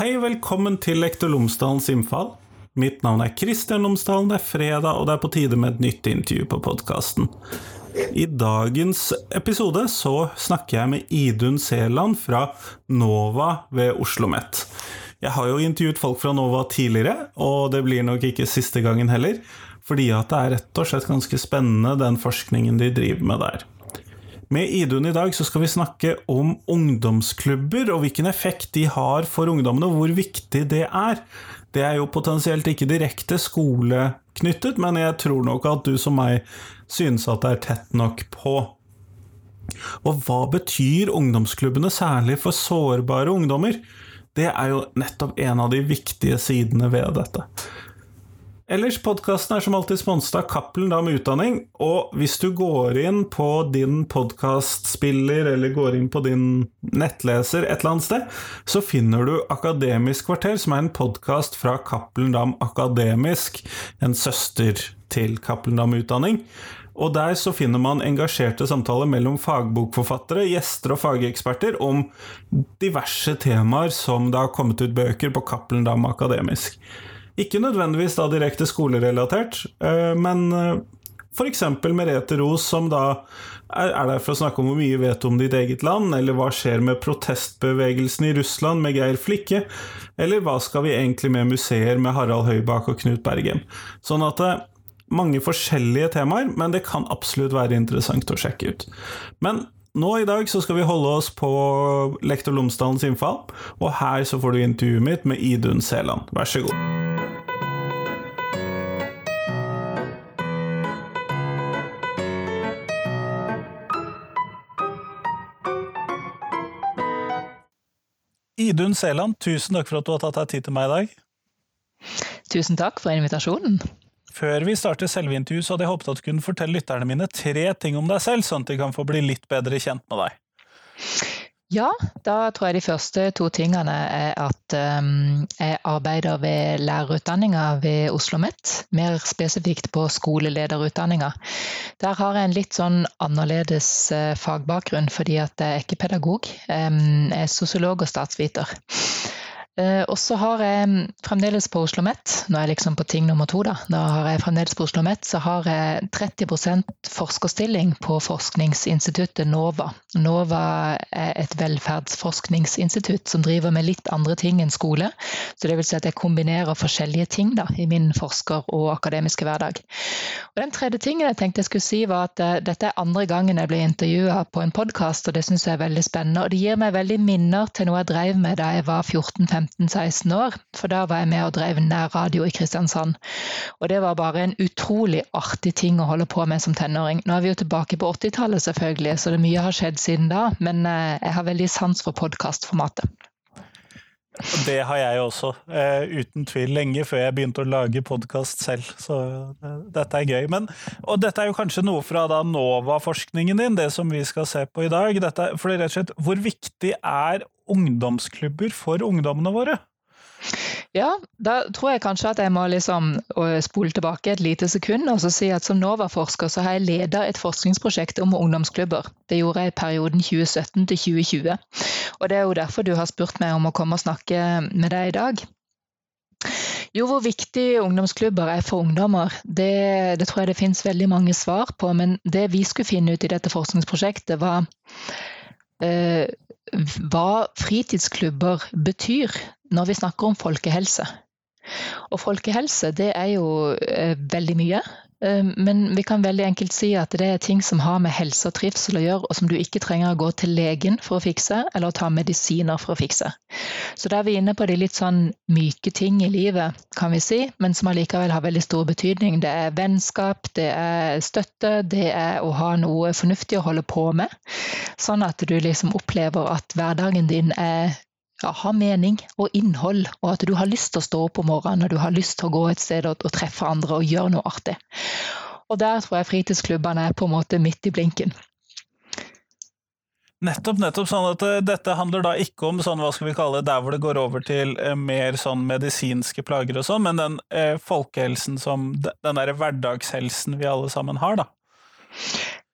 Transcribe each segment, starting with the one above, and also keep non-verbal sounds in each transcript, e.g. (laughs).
Hei, velkommen til Lektor Lomsdalens innfall. Mitt navn er Kristian Lomsdalen, det er fredag, og det er på tide med et nytt intervju på podkasten. I dagens episode så snakker jeg med Idun Seland fra NOVA ved Oslo OsloMet. Jeg har jo intervjuet folk fra NOVA tidligere, og det blir nok ikke siste gangen heller, fordi at det er rett og slett ganske spennende den forskningen de driver med der. Med Idun i dag så skal vi snakke om ungdomsklubber og hvilken effekt de har for ungdommene, og hvor viktig det er. Det er jo potensielt ikke direkte skoleknyttet, men jeg tror nok at du som meg synes at det er tett nok på. Og hva betyr ungdomsklubbene særlig for sårbare ungdommer? Det er jo nettopp en av de viktige sidene ved dette. Ellers, podkasten er som alltid sponset av Cappelen Dam Utdanning. Og hvis du går inn på din podkastspiller eller går inn på din nettleser et eller annet sted, så finner du Akademisk kvarter, som er en podkast fra Cappelen Dam Akademisk, en søster til Cappelen Dam Utdanning. Og der så finner man engasjerte samtaler mellom fagbokforfattere, gjester og fageksperter om diverse temaer som det har kommet ut bøker på Cappelen Dam Akademisk. Ikke nødvendigvis da direkte skolerelatert, eh, men eh, f.eks. Merete Ros, som da er der for å snakke om hvor mye vet om ditt eget land, eller hva skjer med protestbevegelsen i Russland med Geir Flikke, eller hva skal vi egentlig med museer med Harald Høybakk og Knut Bergem? Sånn at det, er mange forskjellige temaer, men det kan absolutt være interessant å sjekke ut. Men nå i dag så skal vi holde oss på Lektor Lomsdalens innfall, og her så får du intervjuet mitt med Idun Seland. Vær så god. Idun Seland, tusen takk for at du har tatt deg tid til meg i dag. Tusen takk for invitasjonen. Før vi starter selve intervjuet, så hadde jeg håpet at du kunne fortelle lytterne mine tre ting om deg selv, sånn at de kan få bli litt bedre kjent med deg. Ja, da tror jeg de første to tingene er at um, jeg arbeider ved lærerutdanninga ved Oslo OsloMet. Mer spesifikt på skolelederutdanninga. Der har jeg en litt sånn annerledes uh, fagbakgrunn, fordi at jeg er ikke pedagog. Um, jeg er sosiolog og statsviter. Eh, og så har jeg fremdeles på Oslo OsloMet, nå er jeg liksom på ting nummer to, da. Da har jeg fremdeles på Oslo OsloMet, så har jeg 30% forskerstilling på forskningsinstituttet NOVA. NOVA er et velferdsforskningsinstitutt som driver med litt andre ting enn skole. Så det vil si at jeg kombinerer forskjellige ting da, i min forsker- og akademiske hverdag. Og den tredje tingen jeg tenkte jeg skulle si, var at uh, dette er andre gangen jeg blir intervjua på en podkast, og det syns jeg er veldig spennende. Og det gir meg veldig minner til noe jeg drev med da jeg var 14-15 15-16 år, for da var jeg med og drev nærradio i Kristiansand. Og det var bare en utrolig artig ting å holde på med som tenåring. Nå er vi jo tilbake på 80-tallet, selvfølgelig, så det mye har skjedd siden da, men eh, jeg har veldig sans for podkastformatet. Det har jeg også, uh, uten tvil, lenge før jeg begynte å lage podkast selv. Så uh, dette er gøy. Men, og dette er jo kanskje noe fra da NOVA-forskningen din, det som vi skal se på i dag. Dette, for rett og slett, Hvor viktig er ungdomsklubber for ungdommene våre? Ja, da tror jeg kanskje at jeg må liksom spole tilbake et lite sekund og så si at som NOVA-forsker så har jeg ledet et forskningsprosjekt om ungdomsklubber. Det gjorde jeg i perioden 2017 til 2020. Og det er jo derfor du har spurt meg om å komme og snakke med deg i dag. Jo, hvor viktig ungdomsklubber er for ungdommer, det, det tror jeg det finnes veldig mange svar på. Men det vi skulle finne ut i dette forskningsprosjektet, var eh, hva fritidsklubber betyr når vi snakker om folkehelse. Og folkehelse det er jo eh, veldig mye. Men vi kan veldig enkelt si at det er ting som har med helse og trivsel å gjøre, og som du ikke trenger å gå til legen for å fikse, eller å ta medisiner for å fikse. Så da er vi inne på de litt sånn myke ting i livet, kan vi si, men som allikevel har veldig stor betydning. Det er vennskap, det er støtte, det er å ha noe fornuftig å holde på med. Sånn at du liksom opplever at hverdagen din er ja, ha mening og innhold, og at du har lyst til å stå opp om morgenen og du har lyst til å gå et sted og, og treffe andre og gjøre noe artig. Og der tror jeg fritidsklubbene er på en måte midt i blinken. Nettopp, nettopp. sånn at uh, Dette handler da ikke om sånn, hva skal vi kalle det, der hvor det går over til uh, mer sånn medisinske plager og sånn, men den eh, folkehelsen som Den derre hverdagshelsen vi alle sammen har, da.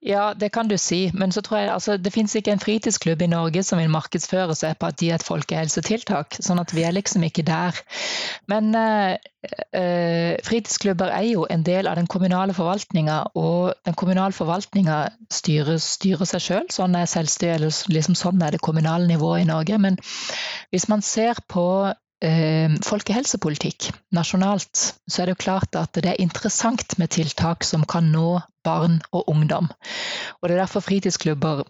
Ja, det kan du si. Men så tror jeg altså, det finnes ikke en fritidsklubb i Norge som vil markedsføre seg på at de er et folkehelsetiltak. Sånn at vi er liksom ikke der. Men eh, eh, fritidsklubber er jo en del av den kommunale forvaltninga, og den kommunale forvaltninga styrer, styrer, seg sjøl. Sånn er selvstyre, liksom sånn er det kommunale nivået i Norge. Men hvis man ser på folkehelsepolitikk nasjonalt, så er det jo klart at det er interessant med tiltak som kan nå barn og ungdom. Og Det er derfor fritidsklubber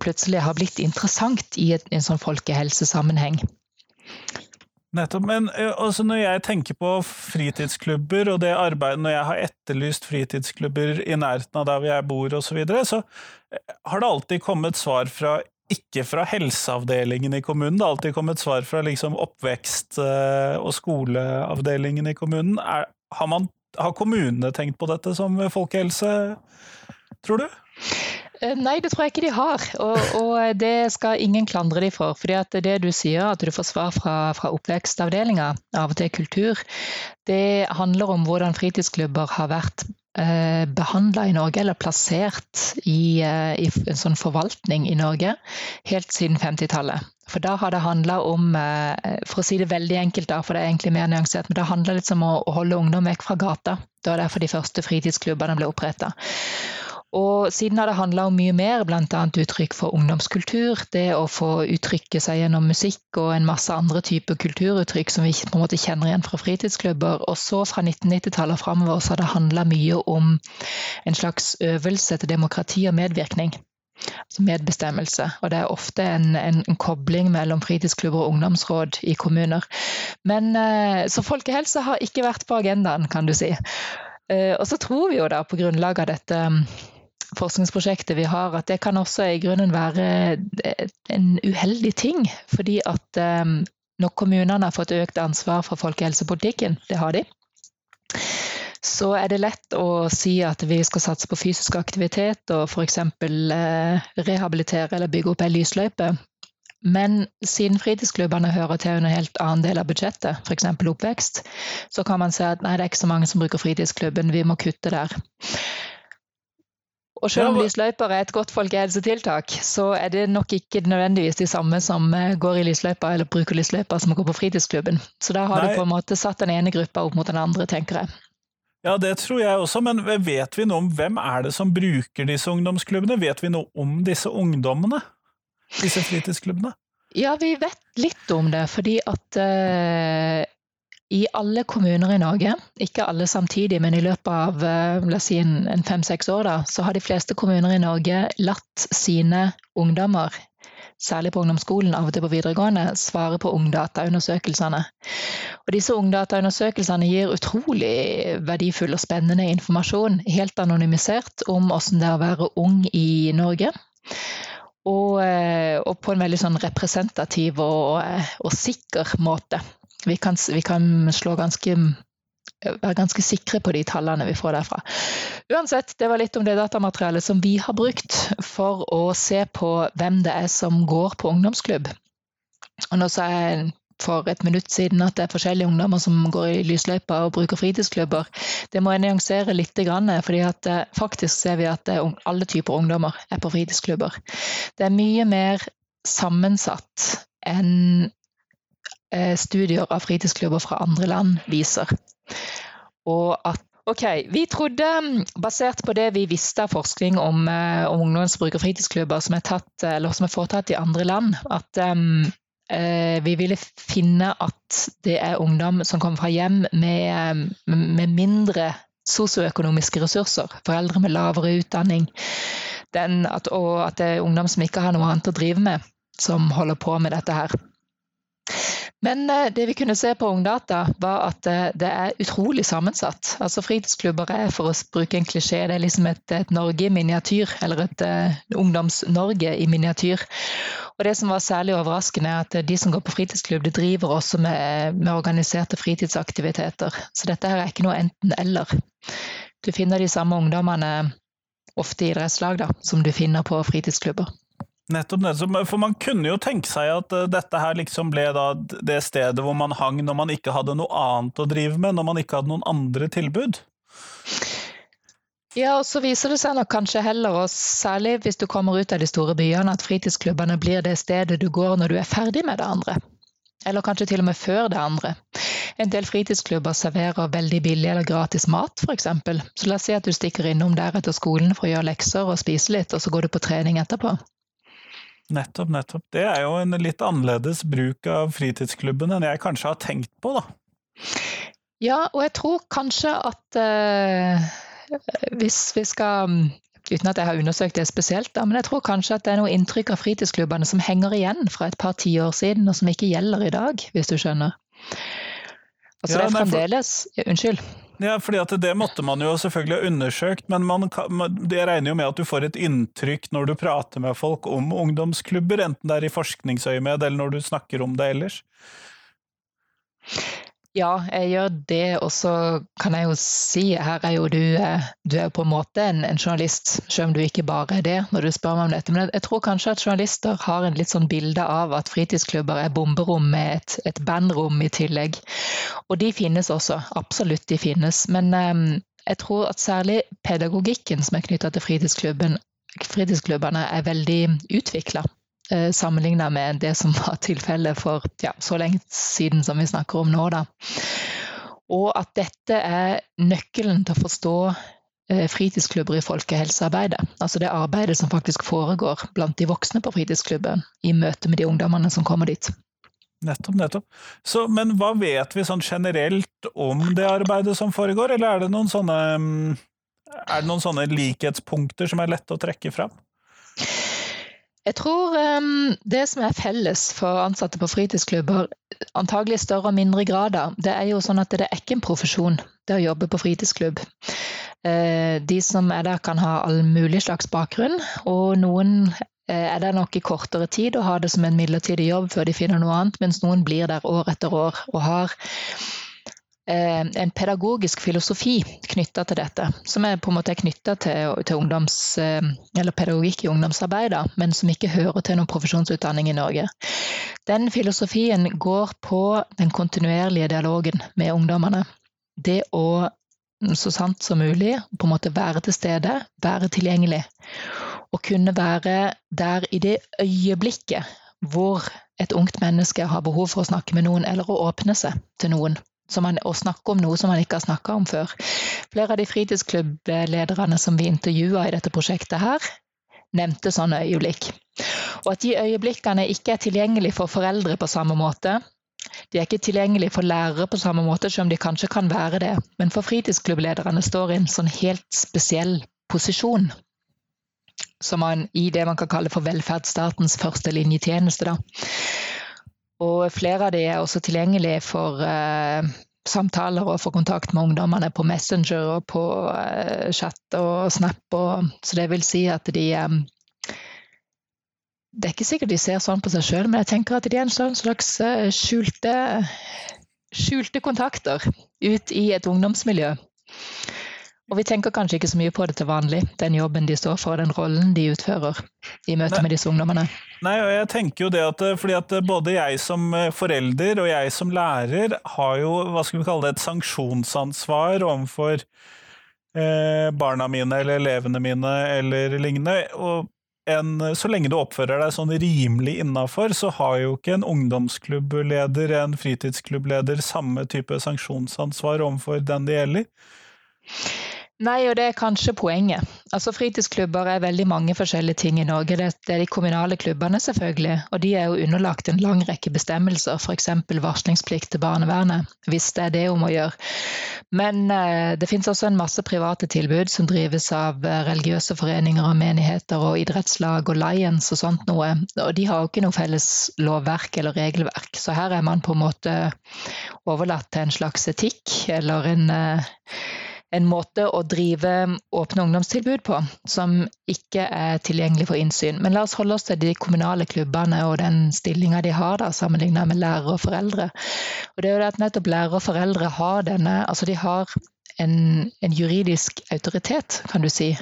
plutselig har blitt interessant i en sånn folkehelsesammenheng. Nettopp. Men altså, når jeg tenker på fritidsklubber og det arbeidet, når jeg har etterlyst fritidsklubber i nærheten av der hvor jeg bor osv., så, videre, så eh, har det alltid kommet svar fra ikke fra helseavdelingen i kommunen. Det har alltid kommet svar fra liksom oppvekst- eh, og skoleavdelingen i kommunen. Er, har, man, har kommunene tenkt på dette som folkehelse, tror du? Eh, nei, det tror jeg ikke de har, og, og det skal ingen klandre de for. fordi at det du sier, at du får svar fra, fra oppvekstavdelinga, av og til kultur, det handler om hvordan fritidsklubber har vært behandla i Norge, eller plassert i, eh, i, en sånn forvaltning i Norge, helt siden 50-tallet. For da har det handla om, eh, for å si det veldig enkelt, da, for det er egentlig mer nyansert, men det handla litt om å holde ungdom vekk fra gata. Det var derfor de første fritidsklubbene ble oppretta. Og siden har det handla om mye mer, bl.a. uttrykk for ungdomskultur. Det å få uttrykke seg gjennom musikk og en masse andre typer kulturuttrykk som vi på en måte kjenner igjen fra fritidsklubber. Og så fra 1990-tallet og framover så har det handla mye om en slags øvelse til demokrati og medvirkning. Altså medbestemmelse. Og det er ofte en, en, en, kobling mellom fritidsklubber og ungdomsråd i kommuner. Men eh, Så folkehelse har ikke vært på agendaen, kan du si. Eh, og så tror vi jo da på grunnlag av dette forskningsprosjektet vi har, at det kan også i grunnen være en uheldig ting. Fordi at um, når kommunene har fått økt ansvar for folkehelsepolitikken, det har de, så er det lett å si at vi skal satse på fysisk aktivitet og f.eks. Eh, rehabilitere eller bygge opp ei lysløype. Men siden fritidsklubbene hører til en helt annen del av budsjettet, f.eks. oppvekst, så kan man si at nei, det er ikke så mange som bruker fritidsklubben, vi må kutte der. Og selv om lysløyper er et godt folkehelsetiltak, så er det nok ikke nødvendigvis de samme som eh, går i lysløypa eller bruker lysløypa som går på fritidsklubben. Så da har Nei. du på en måte satt den ene gruppa opp mot den andre, tenker jeg. Ja, det tror jeg også, men vet vi noe om hvem er det som bruker disse ungdomsklubbene? Vet vi noe om disse ungdommene? Disse fritidsklubbene? Ja, vi vet litt om det, fordi at uh, i alle kommuner i Norge, ikke alle samtidig, men i løpet av eh, la oss si en, fem-seks år, da, så har de fleste kommuner i Norge latt sine ungdommer, særlig på ungdomsskolen, av og til på videregående, svare på ungdataundersøkelsene. Og disse ungdataundersøkelsene gir utrolig verdifull og spennende informasjon, helt anonymisert, om hvordan det er å være ung i Norge. Og, eh, og, på en veldig sånn representativ og, og sikker måte vi kan, vi kan slå ganske være ganske sikre på de tallene vi får derfra. Uansett, det var litt om det datamaterialet som vi har brukt for å se på hvem det er som går på ungdomsklubb. Og nå sa jeg for et minutt siden at det er forskjellige ungdommer som går i lysløypa og bruker fritidsklubber. Det må jeg nyansere litt, at eh, faktisk ser vi at alle typer ungdommer er på fritidsklubber. Det er mye mer sammensatt enn studier av fritidsklubber fra andre land viser. Og at Ok, Vi trodde, basert på det vi visste av forskning om, eh, om ungdomsbruk og fritidsklubber som er, som er, foretatt i andre land, at um, eh, vi ville finne at det er ungdom som kommer fra hjem med, med mindre sosioøkonomiske ressurser. Foreldre med lavere utdanning. At, og at det er ungdom som ikke har noe annet å drive med, som holder på med dette her. Men eh, det vi kunne se på Ungdata, var at eh, det er utrolig sammensatt. Altså Fritidsklubber er, for å bruke en klisjé, det er liksom et, et Norge i miniatyr. Eller et uh, Ungdoms-Norge i miniatyr. Og det som var særlig overraskende, er at de som går på fritidsklubb, de driver også med, med organiserte fritidsaktiviteter. Så dette her er ikke noe enten-eller. Du finner de samme ungdommene ofte i idrettslag da, som du finner på fritidsklubber. Nettopp, det. For man kunne jo tenke seg at uh, dette her liksom ble det stedet hvor man hang når man ikke hadde noe annet å drive med, når man ikke hadde noen andre tilbud? Ja, og så viser det seg nok kanskje heller, og særlig hvis du kommer ut av de store byene, at fritidsklubbene blir det stedet du går når du er ferdig med det andre. Eller kanskje til og med før det andre. En del fritidsklubber serverer veldig billig eller gratis mat, f.eks. Så la oss si at du stikker innom der etter skolen for å gjøre lekser og spise litt, og så går du på trening etterpå. Nettopp, nettopp. Det er jo en litt annerledes bruk av fritidsklubben enn jeg kanskje har tenkt på, da. Ja, og jeg tror kanskje at uh, hvis vi skal Uten at jeg har undersøkt det spesielt, da, men jeg tror kanskje at det er noe inntrykk av fritidsklubbene som henger igjen fra et par tiår siden, og som ikke gjelder i dag, hvis du skjønner. Altså ja, det er fremdeles ja, Unnskyld. Ja, fordi at det måtte man jo selvfølgelig ha undersøkt, men man, det regner jo med at du får et inntrykk når du prater med folk om ungdomsklubber, enten det er i forskningsøyemed eller når du snakker om det ellers? Ja, jeg gjør det, og så kan jeg jo si her er jo du, eh, du er på en måte en, en, journalist, selv om du ikke bare er det når du spør meg om dette. Men jeg, jeg tror kanskje at journalister har en litt sånn bilde av at fritidsklubber er bomberom med et, et bandrom i tillegg. Og de finnes også, absolutt de finnes. Men um, jeg tror at særlig pedagogikken som er knytta til fritidsklubben, fritidsklubbene, er veldig utvikla. Eh, sammenligna med det som var tilfellet for ja, så lenge siden som vi snakker om nå. Da. Og at dette er nøkkelen til å forstå eh, fritidsklubber i folkehelsearbeidet. Altså det arbeidet som faktisk foregår blant de voksne på fritidsklubben i møte med de ungdommene som kommer dit. Nettopp, nettopp. Så, men hva vet vi sånn generelt om det arbeidet som foregår, eller er det noen sånne, mm, er det noen sånne likhetspunkter som er lette å trekke fram? Jeg tror um, det som er felles for ansatte på fritidsklubber, antagelig større og mindre grader, det er jo sånn at det er ikke en profesjon, det å jobbe på fritidsklubb. Uh, de som er der, kan ha all mulig slags bakgrunn, og noen uh, er der nok i kortere tid og har det som en midlertidig jobb før de finner noe annet, mens noen blir der år etter år og har Eh, en pedagogisk filosofi knytta til dette, som er på en måte knytta til, til ungdoms, eh, pedagogikk i ungdomsarbeidet, men som ikke hører til noen profesjonsutdanning i Norge. Den filosofien går på den kontinuerlige dialogen med ungdommene. Det å så sant som mulig på en måte være til stede, være tilgjengelig. Og kunne være der i det øyeblikket hvor et ungt menneske har behov for å snakke med noen, eller å åpne seg til noen man, å snakke om noe som man ikke har snakka om før. Flere av de fritidsklubblederne som vi intervjua i dette prosjektet her, nevnte sånne øyeblikk. Og at de øyeblikkene ikke er tilgjengelige for foreldre på samme måte. De er ikke tilgjengelige for lærere på samme måte, selv om de kanskje kan være det. Men for fritidsklubblederne står i en sånn helt spesiell posisjon. Som man i det man kan kalle for velferdsstatens førstelinjetjeneste. Da. Og flere av de er også tilgjengelige for uh, samtaler og for kontakt med ungdommene på Messenger og på uh, chat og Snap. Og, så det vil si at de um, Det er ikke sikkert de ser sånn på seg sjøl, men jeg tenker at de er en sånn slags uh, skjulte, skjulte kontakter ut i et ungdomsmiljø. Og vi tenker kanskje ikke så mye på det til vanlig, den jobben de står for, den rollen de utfører i møte med disse ungdommene. Nei, og jeg tenker jo det at eh, fordi at eh, både jeg som eh, forelder og jeg som lærer har jo, hva skal vi kalle det, et sanksjonsansvar overfor eh, barna mine eller elevene mine eller lignende. Og en, så lenge du oppfører deg sånn rimelig innafor, så har jo ikke en ungdomsklubbleder, en fritidsklubbleder, samme type sanksjonsansvar overfor den det gjelder. Nei, og det er kanskje poenget. Altså Fritidsklubber er veldig mange forskjellige ting i Norge. Det, er de kommunale klubbene, selvfølgelig. Og de er jo underlagt en lang rekke bestemmelser, f.eks. varslingsplikt til barnevernet, hvis det er det hun må gjøre. Men eh, det finnes også en masse private tilbud som drives av eh, religiøse foreninger og menigheter og idrettslag og Lions og sånt noe. Og de har jo ikke noe felles lovverk eller regelverk. Så her er man på en måte overlatt til en slags etikk eller en eh, en måte å drive åpne ungdomstilbud på som ikke er tilgjengelig for innsyn. Men la oss holde oss til de kommunale klubbene og den stillinga de har da, sammenlignet med lærere og foreldre. Og det er jo det at nettopp lærere og foreldre har denne Altså de har en, en, juridisk autoritet, kan du si,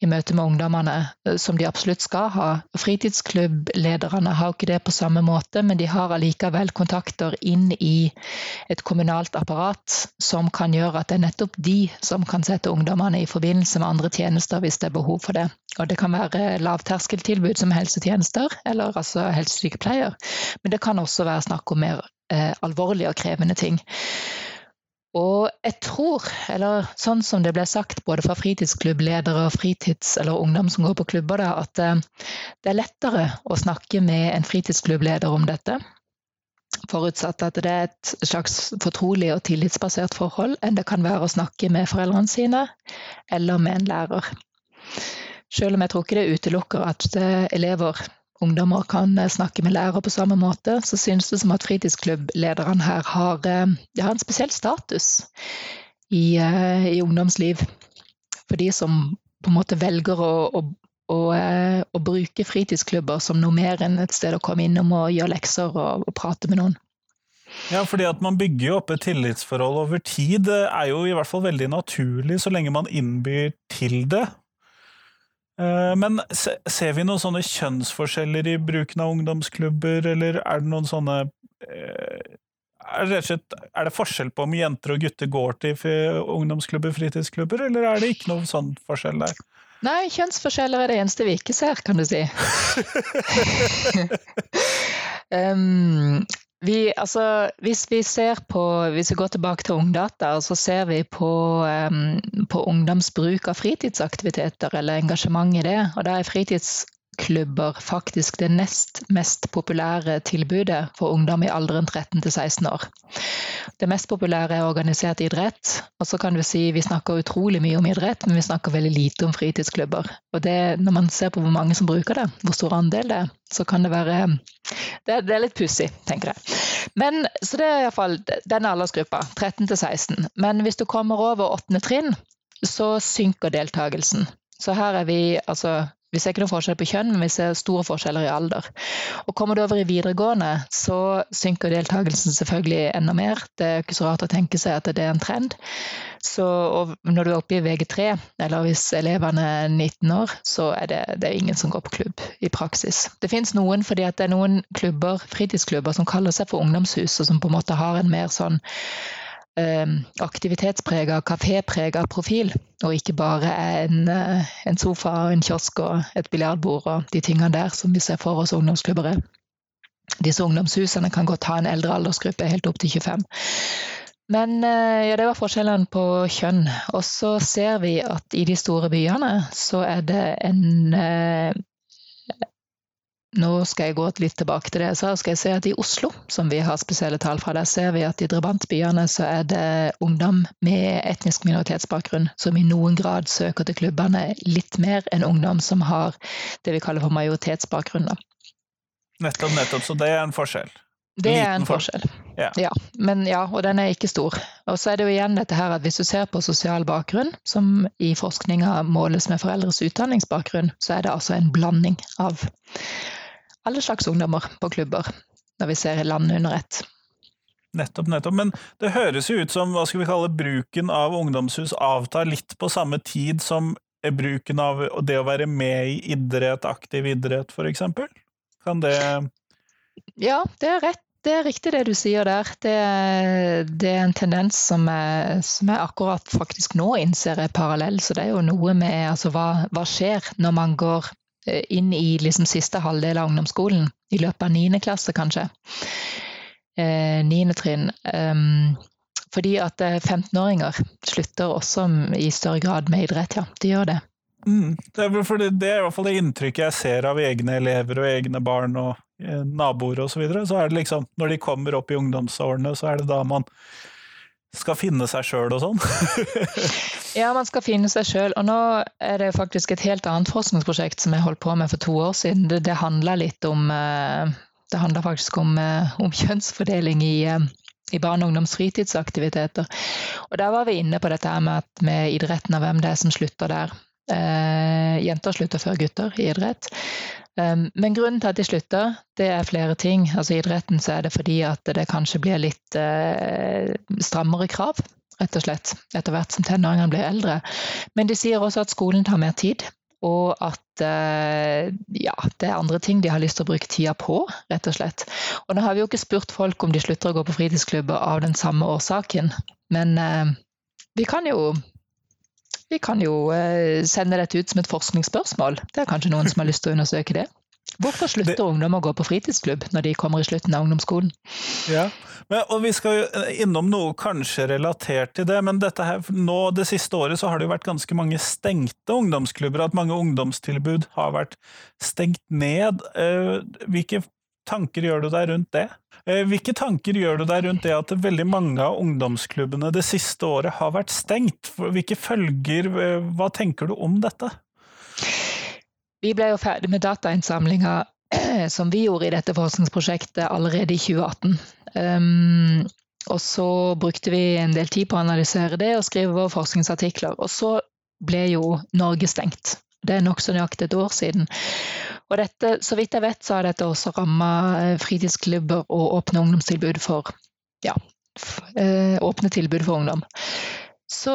i møte med ungdommene, som de absolutt skal ha. Fritidsklubblederne har ikke det på samme måte, men de har allikevel kontakter inn i et kommunalt apparat som kan gjøre at det er nettopp de som kan sette ungdommene i forbindelse med andre tjenester hvis det er behov for det. Og det kan være lavterskeltilbud som helsetjenester, eller altså helsesykepleier. Men det kan også være snakk om mer eh, alvorlige og krevende ting. Og jeg tror, eller sånn som det ble sagt både fra fritidsklubbledere og fritids- eller ungdom som går på klubber, da, at eh, det er lettere å snakke med en fritidsklubbleder om dette. Forutsatt at det er et slags fortrolig og tillitsbasert forhold, enn det kan være å snakke med foreldrene sine eller med en lærer. Selv om jeg tror ikke det utelukker at eh, elever ungdommer kan eh, snakke med lærer på samme måte, så synes det som at fritidsklubblederen her har, eh, har en spesiell status i, eh, i, ungdomsliv. For de som på en måte velger å, å, å, å, bruke fritidsklubber som noe mer enn et sted å komme innom og gjøre lekser og, og prate med noen. Ja, fordi at man bygger jo opp et tillitsforhold over tid, det er jo i hvert fall veldig naturlig så lenge man innbyr til det. Eh, men ser vi noen sånne kjønnsforskjeller i bruken av ungdomsklubber, eller er det noen sånne eh, er det, slett, er det forskjell på om jenter og gutter går til ungdomsklubber, fritidsklubber, eller er det ikke noen sånn forskjell der? Nei, kjønnsforskjeller er det eneste vi ikke ser, kan du si. (laughs) (laughs) um, Vi, altså, hvis vi ser på, hvis vi går tilbake til Ungdata, så ser vi på, um, på ungdoms bruk av fritidsaktiviteter eller engasjement i det. Og da er fritids klubber faktisk det nest mest populære tilbudet for ungdom i alderen 13 til 16 år. Det mest populære er organisert idrett. Og så kan du si vi snakker utrolig mye om idrett, men vi snakker veldig lite om fritidsklubber. Og det, når man ser på hvor mange som bruker det, hvor stor andel det er, så kan det være Det, det er litt pussig, tenker jeg. Men, så det er iallfall den aldersgruppa, 13 til 16. Men hvis du kommer over åttende trinn, så synker deltakelsen. Så her er vi altså vi ser ikke noen forskjell på kjønn, men vi ser store forskjeller i alder. Og Kommer du over i videregående, så synker deltakelsen selvfølgelig enda mer. Det er ikke så rart å tenke seg at det er en trend. Så når du er oppe i VG3, eller hvis elevene er 19 år, så er det, det er ingen som går på klubb i praksis. Det fins noen fordi det er noen klubber, fritidsklubber som kaller seg for ungdomshus, og som på en måte har en mer sånn aktivitetsprega, kaféprega profil, og ikke bare en, eh, en sofa, en kiosk og et biljardbord og de tingene der som vi ser for oss ungdomsklubber er. Disse ungdomshusene kan godt ha en eldre aldersgruppe, helt opp til 25. Men eh, ja, det var forskjellen på kjønn. Og så ser vi at i de store byene så er det en eh, nå skal jeg gå litt tilbake til det jeg sa. skal jeg se at I Oslo, som vi har spesielle tall fra, der ser vi at i drabantbyene så er det ungdom med etnisk minoritetsbakgrunn som i noen grad søker til klubbene litt mer enn ungdom som har det vi kaller for majoritetsbakgrunn. Nettopp, nettopp. Så det er en forskjell? Det er en forskjell. Ja. ja. Men ja, og den er ikke stor. Og så er det jo igjen dette her at hvis du ser på sosial bakgrunn, som i forskninga måles med foreldres utdanningsbakgrunn, så er det altså en blanding av alle slags ungdommer på klubber, når vi ser landet under ett. Nettopp, nettopp. Men det høres jo ut som hva skal vi kalle bruken av ungdomshus avtar litt på samme tid som bruken av det å være med i idrett, aktiv idrett, eksempel? Kan det Ja, det er rett. Det er riktig det du sier der. Det, det er en tendens som jeg, som jeg, akkurat faktisk nå innser er parallell. Så det er jo noe med altså, hva, hva skjer når man går Eh, inn i liksom siste halvdel av ungdomsskolen, i løpet av niende klasse kanskje. Eh, trinn. Um, fordi at 15-åringer eh, slutter også i større grad med idrett, ja. De gjør det. Mm. Det, er det, det, er i hvert fall det inntrykket jeg ser av egne elever og egne barn og eh, naboer osv. Så, videre. så er det liksom, når de kommer opp i ungdomsårene, så er det da man skal finne seg sjøl og sånn? (laughs) ja, man skal finne seg sjøl. Og nå er det faktisk et helt annet forskningsprosjekt som jeg holdt på med for to år siden. Det, det handler litt om eh, Det handler faktisk om, eh, om kjønnsfordeling i, eh, i barne- og ungdoms fritidsaktiviteter. Og der var vi inne på dette med, med idretten og hvem det er som slutter der. Eh, jenter slutter før gutter i idrett. Um, men grunnen til at de slutter, det er flere ting. Altså I idretten så er det fordi at det kanskje blir litt eh, strammere krav. rett og slett, etter hvert som tenåringene blir eldre. Men de sier også at skolen tar mer tid, og at eh, ja, det er andre ting de har lyst til å bruke tida på, rett og slett. Og nå har vi jo ikke spurt folk om de slutter å gå på fritidsklubber av den samme årsaken, men eh, vi kan jo vi kan jo eh, sende dette ut som et forskningsspørsmål. Det er kanskje noen som har lyst til å undersøke det. Hvorfor slutter det... ungdom å gå på fritidsklubb når de kommer i slutten av ungdomsskolen? Ja, men, og Vi skal jo eh, innom noe kanskje relatert til det, men dette her, nå, det siste året så har det jo vært ganske mange stengte ungdomsklubber. At mange ungdomstilbud har vært stengt ned. Eh, hvilke tanker gjør du deg rundt det? Eh, hvilke tanker gjør du deg rundt det at veldig mange av ungdomsklubbene det siste året har vært stengt? Hvilke følger, hva tenker du om dette? Vi ble jo ferdig med datainnsamlinga som vi gjorde i dette forskningsprosjektet allerede i 2018. Um, ehm, og så brukte vi en del tid på å analysere det og skrive våre forskningsartikler. Og så ble jo Norge stengt. Det er nokså nøyaktig et år siden. Og dette, så vidt jeg vet, så har dette også ramma eh, fritidsklubber og åpne ungdomstilbud for ja, eh, åpne tilbud for ungdom. Så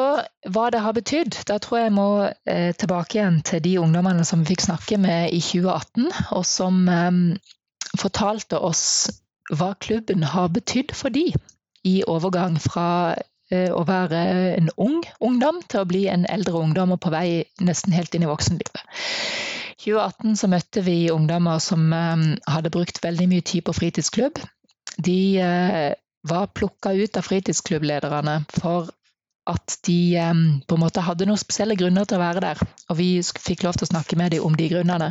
hva det har betydd, da tror jeg jeg må eh, tilbake igjen til de ungdommene som vi fikk snakke med i 2018, og som eh, fortalte oss hva klubben har betydd for de i overgang fra eh, å være en ung ungdom til å bli en eldre ungdom og på vei nesten helt inn i voksenlivet. I 2018 så møtte vi ungdommer som eh, hadde brukt veldig mye tid på fritidsklubb. De eh, var plukka ut av fritidsklubblederne for at de på en måte hadde noen spesielle grunner til å være der. Og vi fikk lov til å snakke med dem om de grunnene.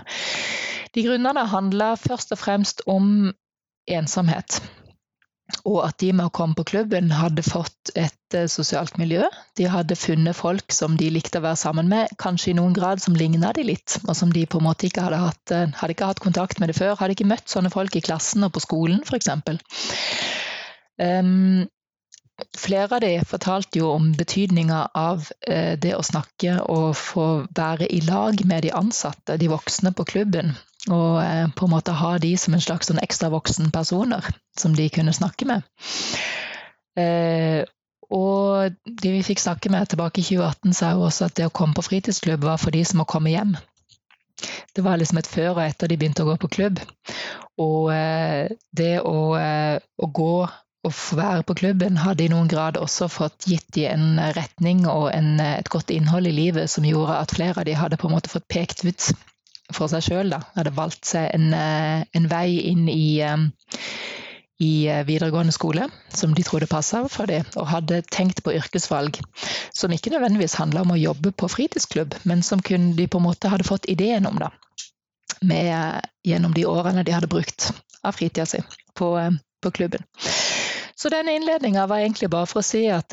De grunnene handla først og fremst om ensomhet. Og at de med å komme på klubben hadde fått et eh, sosialt miljø. De hadde funnet folk som de likte å være sammen med, kanskje i noen grad som ligna de litt, og som de på en måte ikke hadde hatt, eh, hadde ikke hatt kontakt med det før. Hadde ikke møtt sånne folk i klassen og på skolen, f.eks. Um, Flere av de fortalte jo om betydninga av eh, det å snakke og få være i lag med de ansatte, de voksne på klubben. Og eh, på en måte ha de som en slags sånn ekstra voksenpersoner som de kunne snakke med. Eh, og de vi fikk snakke med tilbake i 2018, sa jo også at det å komme på fritidsklubb var for de som å komme hjem. Det var liksom et før og etter de begynte å gå på klubb. Og det å, å gå og få være på klubben hadde i noen grad også fått gitt de en retning og en, et godt innhold i livet som gjorde at flere av de hadde på en måte fått pekt ut for seg sjøl. Hadde valgt seg en, en vei inn i, i, videregående skole som de trodde passa for dem, og hadde tenkt på yrkesvalg som ikke nødvendigvis handla om å jobbe på fritidsklubb, men som kun de på en måte hadde fått ideen om da, med, gjennom de årene de hadde brukt av fritida si på, på klubben. Så denne innledninga var egentlig bare for å si at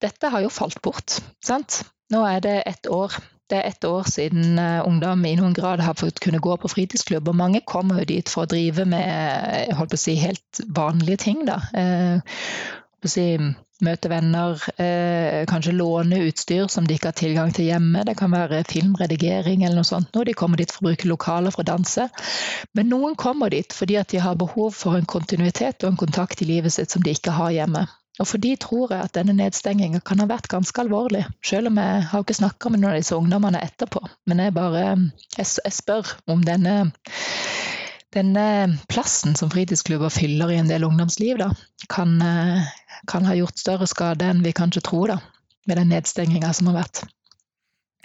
dette har jo falt bort. Sant? Nå er det ett år. Det er ett år siden uh, ungdom i noen grad har fått kunne gå på fritidsklubb. Og mange kommer jo dit for å drive med å si, helt vanlige ting. da. Uh, si, møte venner, eh, kanskje låne utstyr som de ikke har tilgang til hjemme. Det kan være filmredigering eller noe sånt. Når de kommer dit for å bruke lokaler for å danse. Men noen kommer dit fordi at de har behov for en kontinuitet og en kontakt i livet sitt som de ikke har hjemme. Og for de tror jeg at denne nedstenginga kan ha vært ganske alvorlig. Selv om jeg har ikke snakka med noen av disse ungdommene etterpå. Men jeg bare jeg, jeg spør om denne denne plassen som fritidsklubber fyller i en del ungdomsliv, da, kan, eh, kan ha gjort større skade enn vi kanskje tror, da, med den nedstenginga som har vært.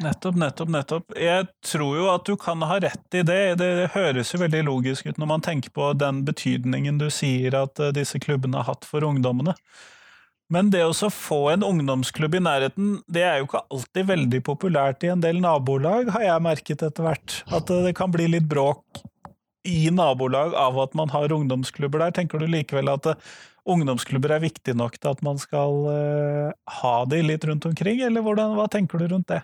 Nettopp, nettopp, nettopp. Jeg tror jo at du kan ha rett i det. Det høres jo veldig logisk ut når man tenker på den betydningen du sier at eh, disse klubbene har hatt for ungdommene. Men det å få en ungdomsklubb i nærheten, det er jo ikke alltid veldig populært i en del nabolag, har jeg merket etter hvert. At eh, det kan bli litt bråk i nabolag av at man har ungdomsklubber der. Tenker du likevel at ungdomsklubber er viktig nok til at man skal uh, ha de litt rundt omkring, eller hvordan, hva tenker du rundt det?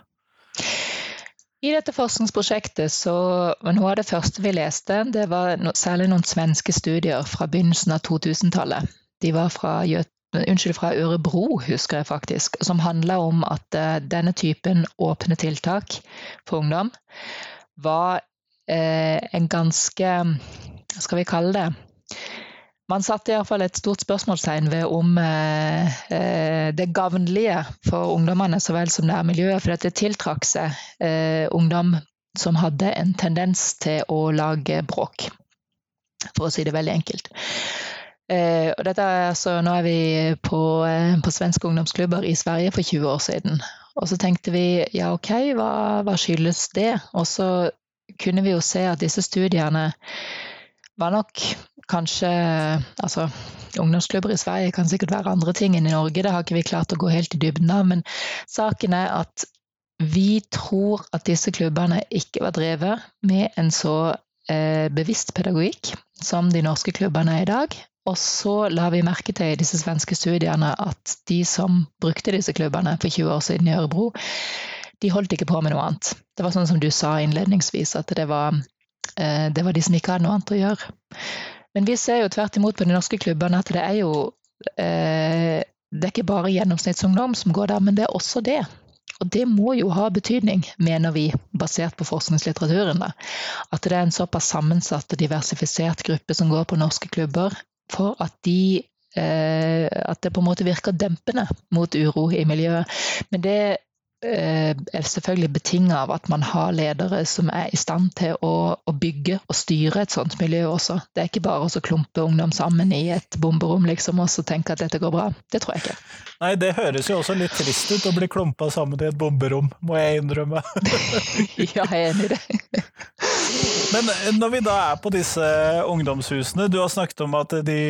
I dette forskningsprosjektet så Noe av det første vi leste, det var særlig noen svenske studier fra begynnelsen av 2000-tallet. De var fra, unnskyld, fra Ørebro, husker jeg faktisk, som handla om at uh, denne typen åpne tiltak for ungdom var en ganske Hva skal vi kalle det? man satte iallfall et stort spørsmålstegn ved om eh, eh, det gavnlige for ungdommene så vel som nærmiljøet, for at det tiltrakk seg eh, ungdom som hadde en tendens til å lage bråk, for å si det veldig enkelt. Eh, dette er altså, nå er vi på, eh, på svenske ungdomsklubber i Sverige for 20 år siden. Og så tenkte vi ja, ok, hva, hva skyldes det? Og så kunne vi jo se at disse studiene var nok kanskje Altså, ungdomsklubber i Sverige kan sikkert være andre ting enn i Norge, det har ikke vi klart å gå helt i dybden av. Men saken er at vi tror at disse klubbene ikke var drevet med en så eh, bevisst pedagogikk som de norske klubbene er i dag. Og så la vi merke til i disse svenske studiene at de som brukte disse klubbene for 20 år siden i Ørebro, de holdt ikke på med noe annet. Det var sånn som du sa innledningsvis, at det var, eh, det var de som ikke hadde noe annet å gjøre. Men vi ser jo tvert imot på de norske klubbene at det er jo eh, Det er ikke bare gjennomsnittsungdom som går der, men det er også det. Og det må jo ha betydning, mener vi, basert på forskningslitteraturen. Da. At det er en såpass sammensatt og diversifisert gruppe som går på norske klubber, for at de eh, At det på en måte virker dempende mot uro i miljøet. Men det er selvfølgelig betinga av at man har ledere som er i stand til å, å, bygge og styre et sånt miljø også. Det er ikke bare å klumpe ungdom sammen i et bomberom liksom, og så tenke at dette går bra. Det tror jeg ikke. Nei, det høres jo også litt trist ut å bli klumpa sammen i et bomberom, må jeg innrømme. (laughs) ja, jeg er enig i det. Men eh, når vi da er på disse ungdomshusene, du har snakket om at de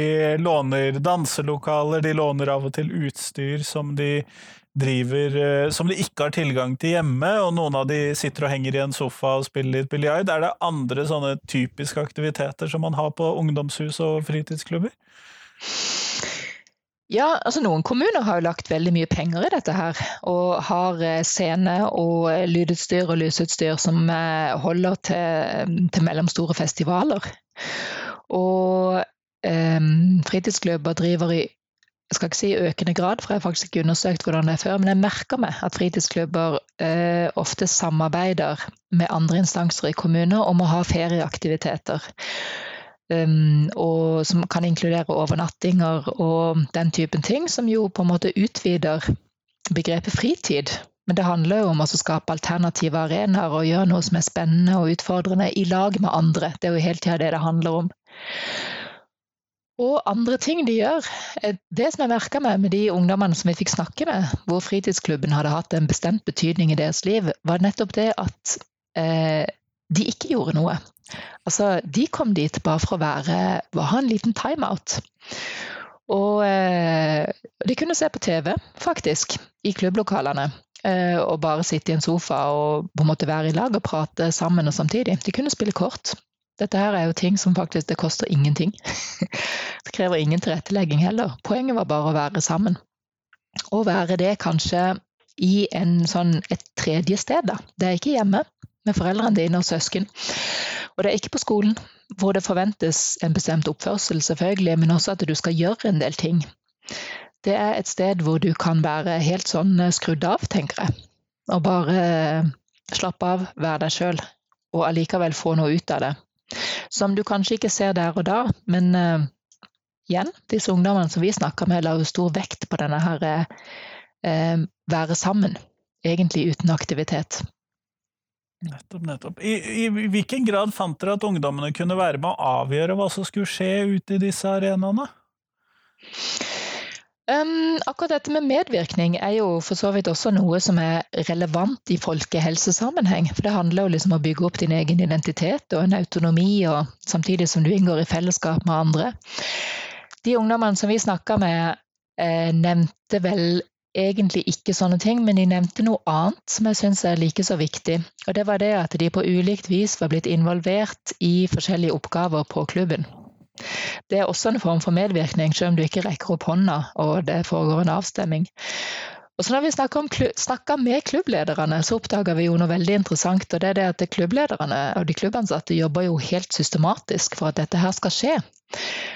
låner danselokaler, de låner av og til utstyr som de driver eh, som de ikke har tilgang til hjemme, og noen av de sitter og henger i en sofa og spiller litt biljard. Er det andre sånne typiske aktiviteter som man har på ungdomshus og fritidsklubber? Ja, altså Noen kommuner har jo lagt veldig mye penger i dette her. Og har eh, scene og eh, lydutstyr og lysutstyr som holder til, til mellomstore festivaler. Og um, fritidsklubber driver i jeg skal ikke si økende grad, for jeg har faktisk ikke undersøkt hvordan det er før, men jeg merker meg at fritidsklubber eh, ofte samarbeider med andre instanser i kommuner om å ha ferieaktiviteter. Um, og som kan inkludere overnattinger og den typen ting, som jo på en måte utvider begrepet fritid. Men det handler jo om å skape alternative arenaer og gjøre noe som er spennende og utfordrende i lag med andre. Det er jo hele tida det det handler om. Og andre ting de gjør. Eh, det som jeg merka meg med de ungdommene som vi fikk snakke med, hvor fritidsklubben hadde hatt en bestemt betydning i deres liv, var nettopp det at eh, de ikke gjorde noe. Altså, de kom dit bare for å være, ha en liten timeout. Og eh, de kunne se på TV, faktisk, i klubblokalene. Eh, og bare sitte i en sofa og på en måte være i lag og prate sammen og samtidig. De kunne spille kort. Dette her er jo ting som faktisk det koster ingenting. (laughs) Det krever ingen tilrettelegging heller. Poenget var bare å være sammen. Og være det kanskje i en sånn, et tredje sted, da. Det er ikke hjemme med foreldrene dine og søsken. Og det er ikke på skolen, hvor det forventes en bestemt oppførsel, selvfølgelig, men også at du skal gjøre en del ting. Det er et sted hvor du kan være helt sånn skrudd av, tenker jeg. Og bare slappe av, være deg sjøl. Og allikevel få noe ut av det. Som du kanskje ikke ser der og da, men uh, igjen, disse ungdommene som vi snakker med, la jo stor vekt på denne her uh, være sammen, egentlig uten aktivitet. Nettopp, nettopp. I, I, hvilken grad fant dere at ungdommene kunne være med å avgjøre hva som skulle skje ute i disse arenaene? Um, akkurat dette med medvirkning er jo for så vidt også noe som er relevant i folkehelsesammenheng. For det handler jo liksom om å bygge opp din egen identitet og en autonomi, og samtidig som du inngår i fellesskap med andre. De ungdommene som vi snakka med, eh, nevnte vel egentlig ikke sånne ting, men de nevnte noe annet som jeg syns er like så viktig. Og det var det at de på ulikt vis var blitt involvert i forskjellige oppgaver på klubben. Det er også en form for medvirkning, selv om du ikke rekker opp hånda og det foregår en avstemning. Og så når vi snakka med klubblederne, så oppdager vi jo noe veldig interessant. og det er det at Klubblederne og de klubbansatte jobber jo helt systematisk for at dette her skal skje.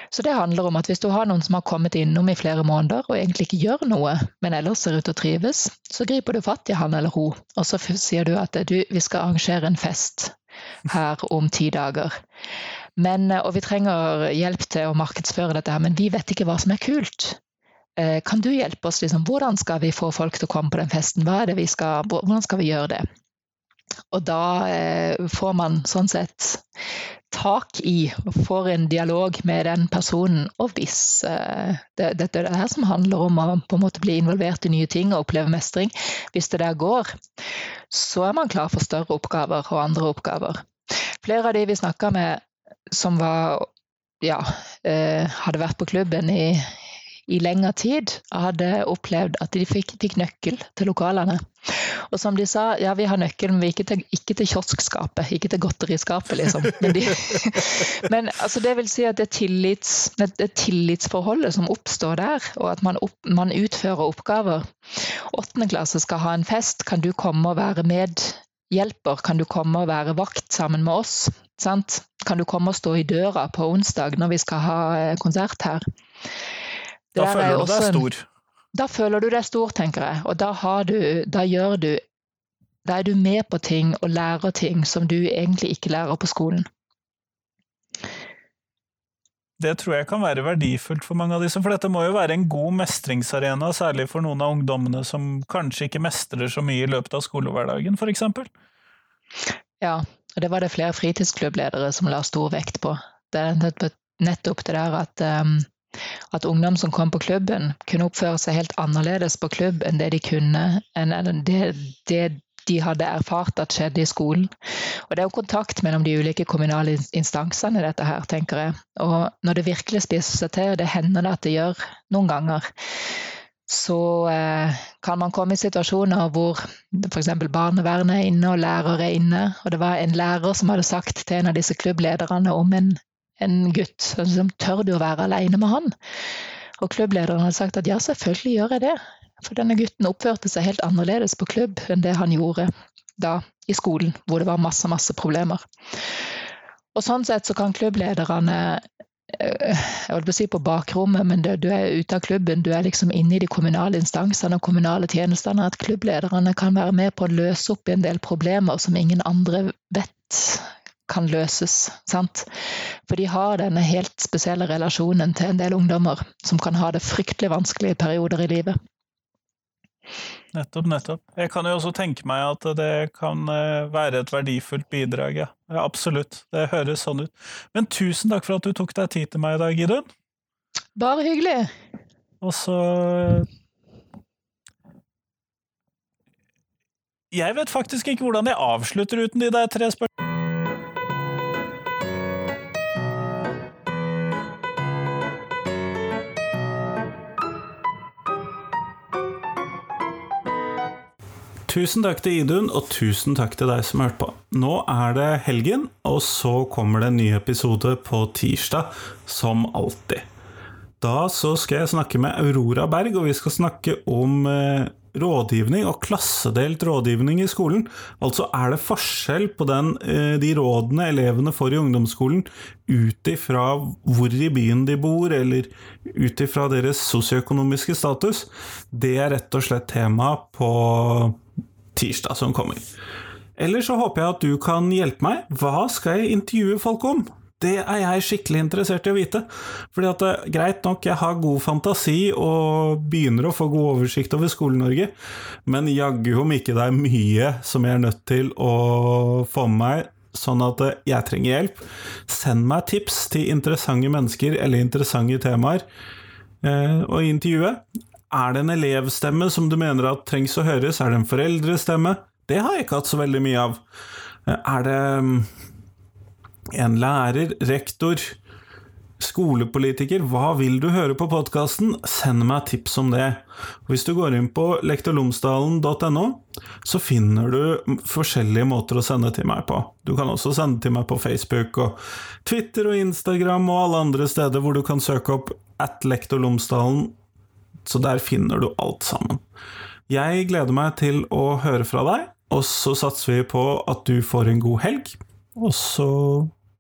Så det handler om at hvis du har noen som har kommet innom i flere måneder og egentlig ikke gjør noe, men ellers ser ut til å trives, så griper du fatt i han eller hun, og så sier du at du, vi skal arrangere en fest her om ti dager. Men, og vi trenger hjelp til å markedsføre dette, her, men vi vet ikke hva som er kult. Kan du hjelpe oss? Liksom, hvordan skal vi få folk til å komme på den festen? Skal, hvordan skal vi gjøre det? Og da får man sånn sett tak i og får en dialog med den personen. Og hvis det, det, dette er det her som handler om å på en måte bli involvert i nye ting og oppleve mestring, hvis det der går, så er man klar for større oppgaver og andre oppgaver. Flere av de vi snakka med som var ja, uh, hadde vært på klubben i, i lengre tid hadde opplevd at de fikk, fikk, nøkkel til lokalene. Og som de sa, ja vi har nøkkelen, men ikke til, ikke til kioskskapet, ikke til godteriskapet, liksom. Men, de, (laughs) men altså, det vil si at det, tillits, det tillitsforholdet som oppstår der, og at man, opp, man utfører oppgaver. Åttende klasse skal ha en fest, kan du komme og være medhjelper? Kan du komme og være vakt sammen med oss? Sant? Kan du komme og stå i døra på onsdag når vi skal ha eh, konsert her? da føler du deg stor? Da føler du deg stor, tenker jeg. Og da, du, da gjør du Da er du med på ting og lærer ting som du egentlig ikke lærer på skolen. Det tror jeg kan være verdifullt for mange av disse, for dette må jo være en god mestringsarena, særlig for noen av ungdommene som kanskje ikke mestrer så mye i løpet av skolehverdagen, f.eks. Ja, og det var det flere fritidsklubbledere som la stor vekt på. Det er nettopp det der at um, at ungdom som kom på klubben, kunne oppføre seg helt annerledes på klubb enn det de kunne, enn det, det de hadde erfart at skjedde i skolen. Og Det er jo kontakt mellom de ulike kommunale instansene dette her, tenker jeg. Og når det virkelig spiser seg til, det hender det at det gjør noen ganger, så eh, kan man komme i situasjoner hvor f.eks. barnevernet er inne og lærere er inne. Og det var en lærer som hadde sagt til en av disse klubblederne om en en gutt. som tør du å være alene med han? Og klubblederen hadde sagt at ja, selvfølgelig gjør jeg det. For denne gutten oppførte seg helt annerledes på klubb enn det han gjorde da i skolen, hvor det var masse, masse problemer. Og sånn sett så kan klubblederne jeg holdt på å si på bakrommet, men du er ute av klubben, du er liksom inne i de kommunale instansene og kommunale tjenestene. At klubblederne kan være med på å løse opp i en del problemer som ingen andre vet kan løses. Sant? For de har denne helt spesielle relasjonen til en del ungdommer som kan ha det fryktelig vanskelige perioder i livet. Nettopp, nettopp. Jeg kan jo også tenke meg at det kan eh, være et verdifullt bidrag, ja. ja absolutt. Det høres sånn ut. Men tusen takk for at du tok deg tid til meg i dag, Idun. Bare hyggelig. Og så Jeg vet faktisk ikke hvordan jeg avslutter uten de der tre spørsmålene. Tusen takk til Idun, og tusen takk til deg som hørte på. Nå er det helgen, og så kommer det en ny episode på tirsdag, som alltid. Da så skal jeg snakke med Aurora Berg, og vi skal snakke om eh, rådgivning og klassedelt rådgivning i skolen. Altså er det forskjell på den, eh, de rådene elevene får i ungdomsskolen ut ifra hvor i byen de bor, eller ut ifra deres sosioøkonomiske status. Det er rett og slett tema på tirsdag som kommer. Eller så håper jeg at du kan hjelpe meg. Hva skal jeg intervjue folk om? Det er jeg skikkelig interessert i å vite. Fordi at eh, Greit nok, jeg har god fantasi og begynner å få god oversikt over Skole-Norge, men jaggu om ikke det er mye som jeg er nødt til å få med meg, sånn at eh, jeg trenger hjelp. Send meg tips til interessante mennesker eller interessante temaer eh, å intervjue. Er det en elevstemme som du mener at trengs å høres? Er det en foreldrestemme? Det har jeg ikke hatt så veldig mye av. Er det mm, en lærer, rektor, skolepolitiker? Hva vil du høre på podkasten? Send meg tips om det. Hvis du går inn på lektorlomsdalen.no, så finner du forskjellige måter å sende til meg på. Du kan også sende til meg på Facebook og Twitter og Instagram og alle andre steder hvor du kan søke opp at lektorlomsdalen så der finner du alt sammen. Jeg gleder meg til å høre fra deg, og så satser vi på at du får en god helg. Og så